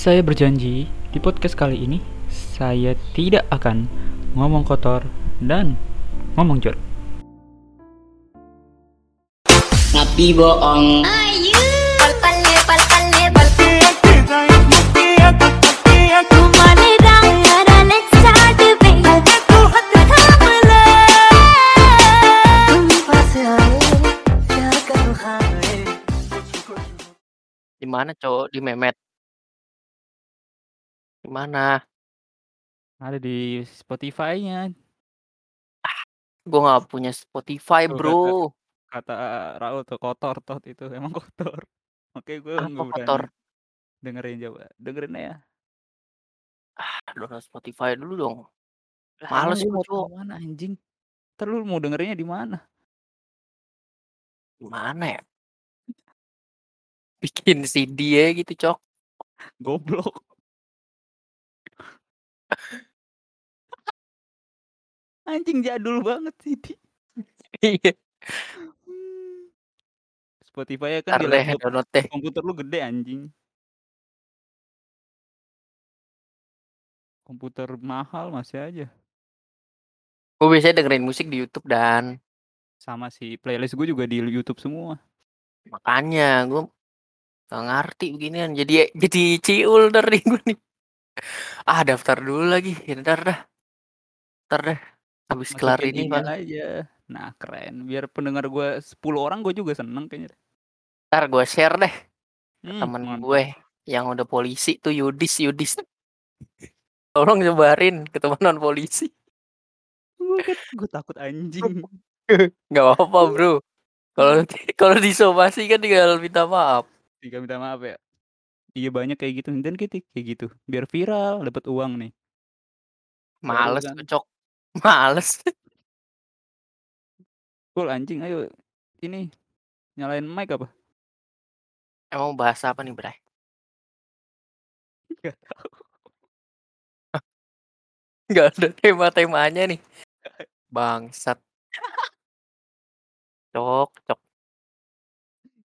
Saya berjanji di podcast kali ini saya tidak akan ngomong kotor dan ngomong jorok. Nabi bohong. Ayu pal-pale, pal-pale Kumare rangara, Di mana? Ada di Spotify-nya. Gua nggak punya Spotify, Tuh, Bro. Kata Raul tuh kotor tot itu emang kotor. Oke gue Apa nggak berani kotor? dengerin coba. Dengerin ya. Ah, download Spotify dulu dong. Lah, Males gua, lu mau tahu mana anjing? Ntar lu mau dengerinnya di mana? Di mana ya? Bikin CD ya gitu, Cok. Goblok. Anjing jadul banget sih. Iya. Hmm. Spotify ya kan di laptop download komputer lu gede anjing. Komputer mahal masih aja. Gue biasanya dengerin musik di YouTube dan Sama si playlist gue juga di YouTube semua. makanya gue gak ngerti beginian. Jadi jadi ciul dari gue nih. Ah, daftar dulu lagi. Ntar dah. Ntar deh. Habis kelar ini paling. aja. Nah keren. Biar pendengar gue 10 orang gue juga seneng kayaknya. Ntar gue share deh Hmm, temen mantap. gue yang udah polisi tuh Yudis Yudis tolong nyebarin ke teman non polisi Gue kan takut anjing. nggak apa-apa bro kalau kalau disomasi kan tinggal minta maaf Tiga minta maaf ya. Iya banyak kayak gitu. Dan kita kayak gitu. Biar viral dapat uang nih. Baru males kan. cocok males Cool anjing ayo. Ini nyalain mic apa? emang bahasa apa nih Bray Gak tahu. nggak ada tema-temanya nih bangsat cok cok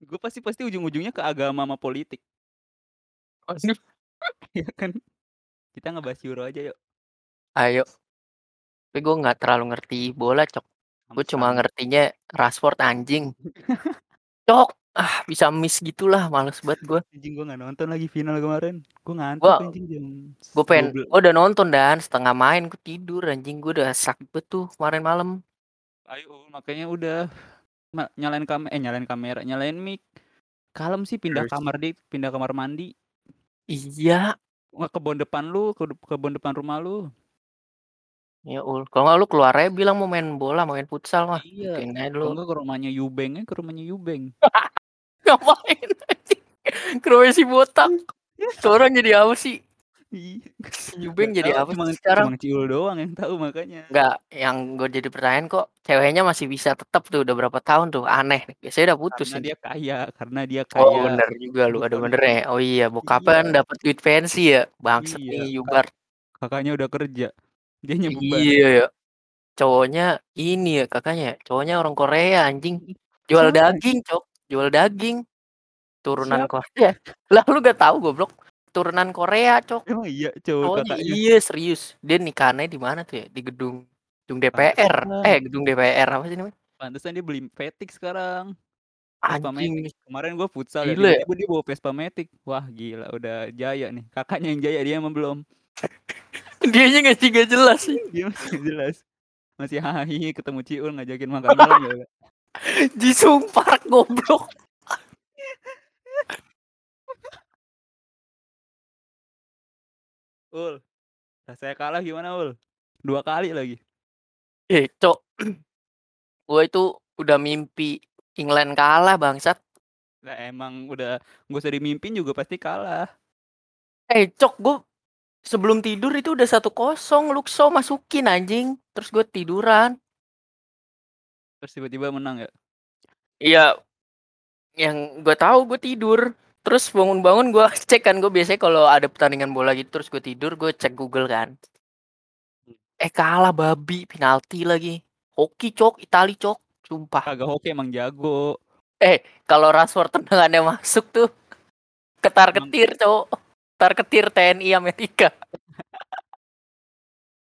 Gue pasti pasti ujung-ujungnya ke agama sama politik. Aduh. ya kan? Kita ngebahas Euro aja yuk. ayo tapi gue nggak terlalu ngerti bola cok gue cuma ngertinya Rashford anjing cok ah bisa miss gitulah males banget gue Anjing gue gak nonton lagi final kemarin. Gue ngantuk Gua- anjing jam gue pengen 12. gue udah nonton dan setengah main gue tidur anjing gue udah sakit tuh kemarin malam Ayo makanya udah nyalain kamera, eh nyalain kamera, nyalain mic. Kalem sih pindah Terus? kamar di pindah kamar mandi. Iya Nggak kebon depan lu, ke kebon depan rumah lu. ya ul kalau nggak lu keluar aja bilang mau main bola mau main futsal mah Iya. Gituin aja Kalau dulu enggak ke rumahnya Yubeng, eh ke rumahnya Yubeng. ngapain anjing ke si botak Tuh orang jadi apa sih Iya. Yubeng Nggak jadi tahu, apa cuma, sih sekarang Cuma Ciul doang yang tahu makanya. Enggak, yang gue jadi pertanyaan kok ceweknya masih bisa tetap tuh udah berapa tahun tuh aneh. Biasanya udah putus Karena nih. dia kaya, karena dia kaya. Oh bener juga lu ada bener ya. Oh iya bokapnya kan Iya. dapat duit pensi ya. Bangsat Iya, nih. Yubar. Kakaknya udah kerja. Dia beban. Iya ya. Cowoknya ini ya kakaknya. Cowoknya orang Korea anjing. Jual Siapa? daging, Cok. Jual daging. Turunan Siapa? Korea. Lah lu gak tahu goblok. Turunan Korea, Cok. Emang iya cowok Cowoknya kakaknya. iya serius. Dia nikahnya di mana tuh ya? Di gedung gedung DPR. Pantesan. Eh, gedung DPR apa sih namanya? Pantesan dia beli Matic sekarang. Vespa Anjing. Matic. Kemarin gua futsal ya, Gila ya? tiba-tiba dia bawa Vespa Matic. Wah gila, udah jaya nih. Kakaknya yang jaya, dia emang belum. Dianya nggak gak jelas sih. Dia masih jelas. Masih hahi ketemu Ciul ngajakin makan malam ya. Jisung Park goblok. Ul, saya kalah gimana Ul? Dua kali lagi. Eh, Cok. Gua itu udah mimpi England kalah bangsat. Lah emang udah gak usah dimimpin juga pasti kalah. Eh, Cok, gua sebelum tidur itu udah satu kosong Luxo masukin anjing. Terus gue tiduran. Terus tiba-tiba menang ya. Iya. Yang gue tahu gue tidur. Terus bangun-bangun gue cek kan gue biasanya kalau ada pertandingan bola gitu terus gue tidur gue cek Google kan. Eh kalah babi penalti lagi. Hoki cok, Itali cok, sumpah. Kagak hoki emang jago. Eh kalau Rashford tendangannya masuk tuh ketar ketir cok. Ntar ketir TNI Amerika.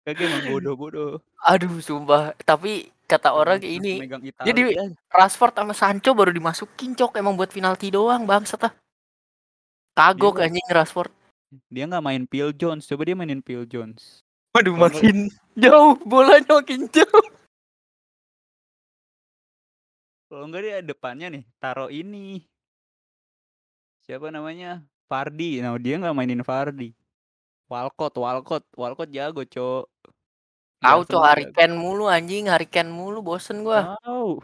Kagak emang bodoh-bodoh. Aduh, sumpah. Tapi kata orang ini Jadi. Rashford sama Sancho baru dimasukin cok emang buat penalti doang bangsat ah. Kagok Dia- anjing Rashford. dia nggak main Phil Jones. Coba dia mainin Phil Jones. Waduh makin jauh bolanya makin jauh. Kalau enggak dia depannya nih, taruh ini. Siapa namanya? Fardi. Nah, dia nggak mainin Fardi. Walcott, Walcott, Walcott jago, Cok. Tahu jago. Hurricane mulu anjing, Hurricane mulu bosen gua. Tahu.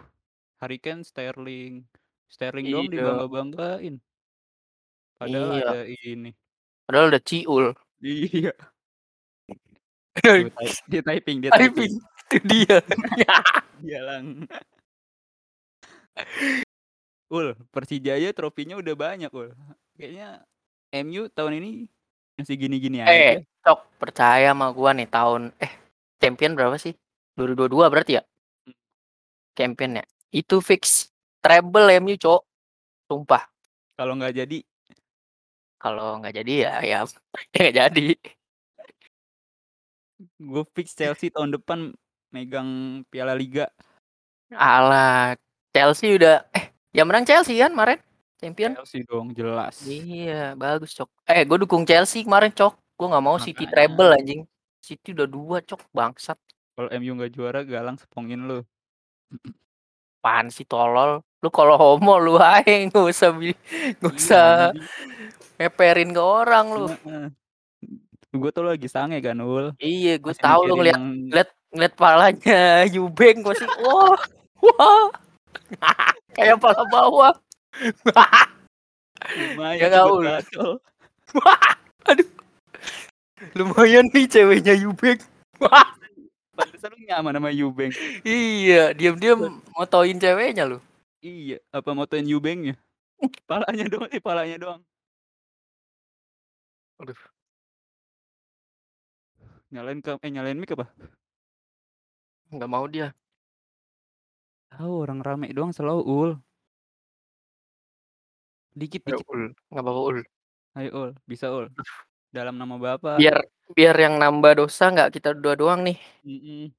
Hurricane Sterling. Sterling dong Iya. dibangga-banggain. Padahal Iya. ada ini. Padahal udah ciul. Iya. Dia typing, dia typing. Itu dia. Dia lang. Ul, Persijaya trofinya udah banyak, Ul. Kayaknya MU tahun ini masih gini-gini aja. eh, cok percaya sama gua nih tahun eh champion berapa sih? 2022 berarti ya? Champion ya. Itu fix treble MU cok. Sumpah. Kalau nggak jadi, Kalau nggak jadi ya ya nggak jadi. gue fix Chelsea tahun depan megang Piala Liga. Alah, Chelsea udah eh yang menang Chelsea kan kemarin champion. Chelsea dong, jelas. Iya, bagus cok. Eh, gue dukung Chelsea kemarin cok. Gue nggak mau City Makanya. treble anjing. City udah dua cok bangsat. Kalau MU nggak juara, Galang sepongin lu. Pan sih tolol. Lu kalau homo lu aja nggak usah bi- nggak usah meperin ke orang lu. Gue tuh lagi sange kan, Ul. Iya, gue tahu lu ngeliat yang ngeliat ngeliat palanya Yubeng masih wah wah kayak pala bawah. lumayan Ya tuh nggak, buat Ul. Aduh. Lumayan nih ceweknya Yubeng. Wah, Pantesan lu nyaman sama Yubeng. iya, diam-diam motoin ceweknya lu. Iya, apa motoin Yubengnya? Palanya doang, eh palanya doang. Aduh. Nyalain ke eh nyalain mic apa? Nggak mau dia. Tahu orang rame doang selalu ul. Dikit Ya, dikit. ul. Nggak apa-apa ul. Ayo ul, bisa ul. Dalam nama Bapak. Biar biar yang nambah dosa nggak kita dua doang nih. Mm-mm.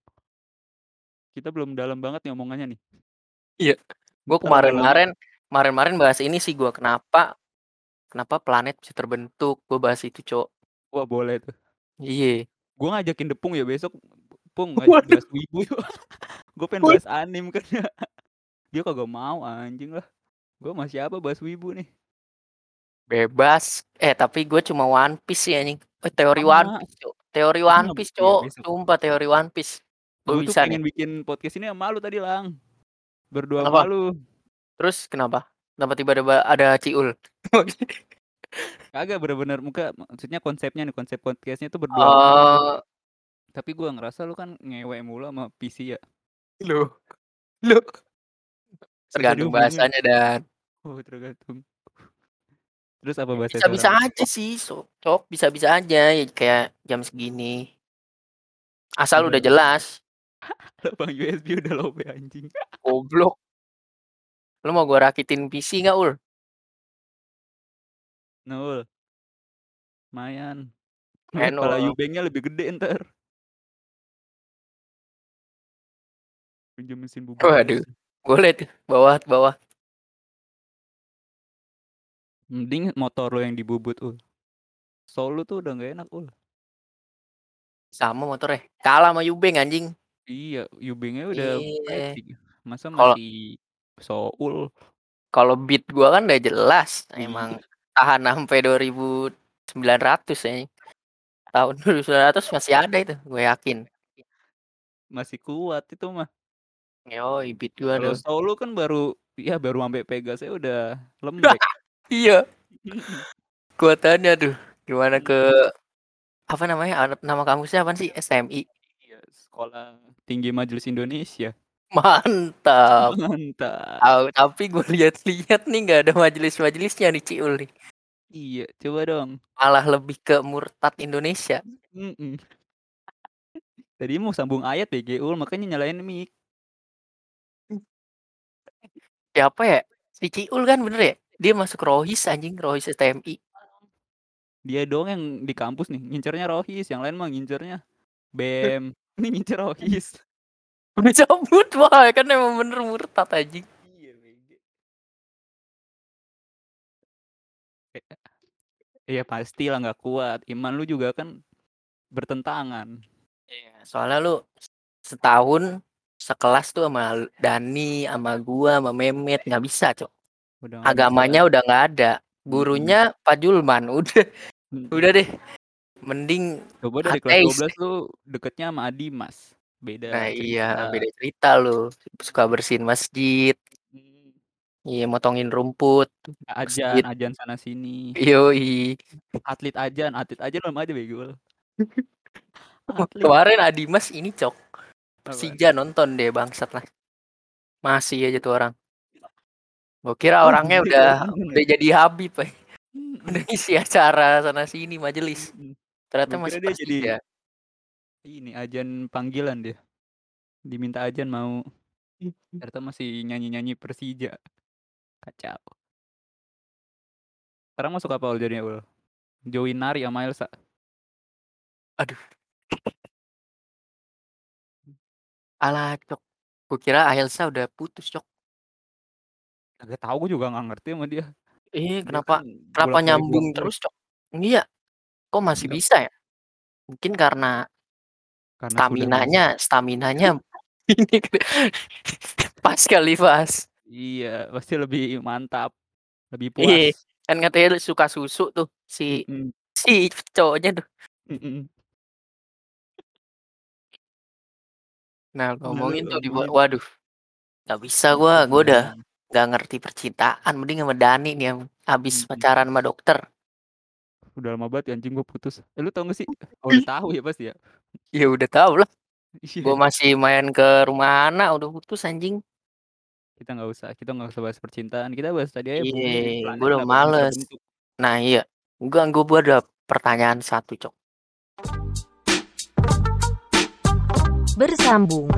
Kita belum dalam banget nih omongannya nih. Gue Kalau kemarin-kemarin kemarin-kemarin bahas ini sih gue kenapa kenapa planet bisa terbentuk. Gue bahas itu, Cok. Wah, boleh tuh. Iya. Gua ngajakin Depung ya besok. Pung ngajak bahas wibu. Gue pengen bahas anim kan. Dia kagak mau anjing lah. Gue masih apa bahas wibu nih. Bebas. Eh, tapi gue cuma One Piece sih anjing. Eh, teori Sama. One Piece, Cok. Teori One Piece, iya, Cok. besok. Sumpah teori One Piece. Gue Gue tuh bisa pengen nih. bikin podcast ini sama lu tadi lang. Berdua Kenapa? sama lu. Terus kenapa? Kenapa tiba-tiba ada Ciul? Kagak bener-bener muka maksudnya konsepnya nih konsep podcastnya tuh berdua. lu. Oh, Tapi gua ngerasa lu kan ngewe mulu sama PC ya. lu. Lu. Tergantung bahasanya dan Oh, tergantung. Terus apa bahasa bisa-bisa aja sih, so, Cok. Bisa-bisa aja ya kayak jam segini. Asal Udah. udah jelas. Bang USB udah lobe anjing. Goblok. Lu mau gua rakitin PC nggak, Ul? Nul. Lumayan. Main, Kepala Ul. Yubengnya lebih gede ntar. Pinjam mesin bubur. Waduh. Boleh tuh. Bawah, bawah. Mending motor lo yang dibubut ul. Solo tuh udah gak enak ul. Sama motornya. Kalah sama Yubeng anjing. Iya, Yubengnya udah Iya. Masa masih Soul? Kalau beat gua kan udah jelas. Iya. Emang tahan sampai 2900 ya. Tahun 2900 masih ada itu, gue yakin. Masih kuat itu mah. Yo, beat gua Kalau. Solo kan baru ya baru sampai Pegasnya udah lembek. Iya, kuatannya tuh. Gimana ke apa namanya? Nama kampusnya apa sih? SMI. Iya, Sekolah Tinggi Majelis Indonesia. Mantap. Mantap. Tahu, tapi gue lihat-lihat nih nggak ada majelis-majelisnya nih Ciul nih. Iya, coba dong. Malah lebih ke murtad Indonesia. Mm-mm. Tadi mau sambung ayat BGU makanya nyalain mic. Siapa ya? Si Ciul kan bener ya? Dia masuk Rohis anjing, Rohis STMI. Dia doang yang di kampus nih ngincernya Rohis, yang lain mah ngincernya Bem. Ini ngincer Rohis. Udah cabut wah kan emang bener murtad anjing. Iya, Iya pasti lah nggak kuat. Iman lu juga kan bertentangan. Iya, soalnya lu setahun sekelas tuh sama Dani, sama gua, sama Memet nggak bisa, Cok. Udah. Agamanya udah nggak ada. Gurunya Pak Julman, udah Mm. udah deh. Mending Coba dari kelas 12 lu deketnya sama Adimas. Beda nah iya cerita. beda cerita lu. Suka bersihin masjid, Hmm, iya motongin rumput. Ajan, Masjid. ajan sana sini. Yoi. Atlet ajan, atlet aja belum aja bego. Atlet. Kemarin Adimas ini cok. Apa? Persija nonton deh bangsat lah. Masih aja tuh orang. Gue kira Oh, orangnya udah ya? udah jadi Habib, eh. Udah isi acara sana sini majelis. Ternyata Gua masih dia jadi Persija. Ini ajan panggilan dia. Diminta ajan mau. Ternyata masih nyanyi-nyanyi Persija. Kacau. Sekarang masuk apa ul jadinya ul? Join Nari sama Elsa. Alah cok. Gue kira Ailsa udah putus cok. Gak tahu gue juga nggak ngerti sama dia. Eh Dia kenapa kan kenapa nyambung terus cok? Iya. Kok masih bisa ya? Mungkin karena Karena staminanya staminanya ini pas kali pas. Iya, pasti lebih mantap, lebih Iya. puas. Kan katanya suka susu tuh si Mm-mm, si cowoknya tuh. mm-mm. Nah, Nah, ngomongin tuh di ngomongin waduh. Gak bisa gua, gua udah Hmm, gak ngerti percintaan. Mending sama Dani nih yang habis pacaran sama dokter. Udah lama banget ya, anjing gue putus. Eh lu tau gak sih? Oh, udah tahu ya pasti ya. Ya udah tahu lah. Iya. Gua masih main ke rumah anak udah putus anjing. Kita nggak usah, kita nggak usah bahas percintaan. Kita bahas tadi aja Iya, gua udah males. Nah, iya. Gua gua gua ada pertanyaan satu, Cok. Bersambung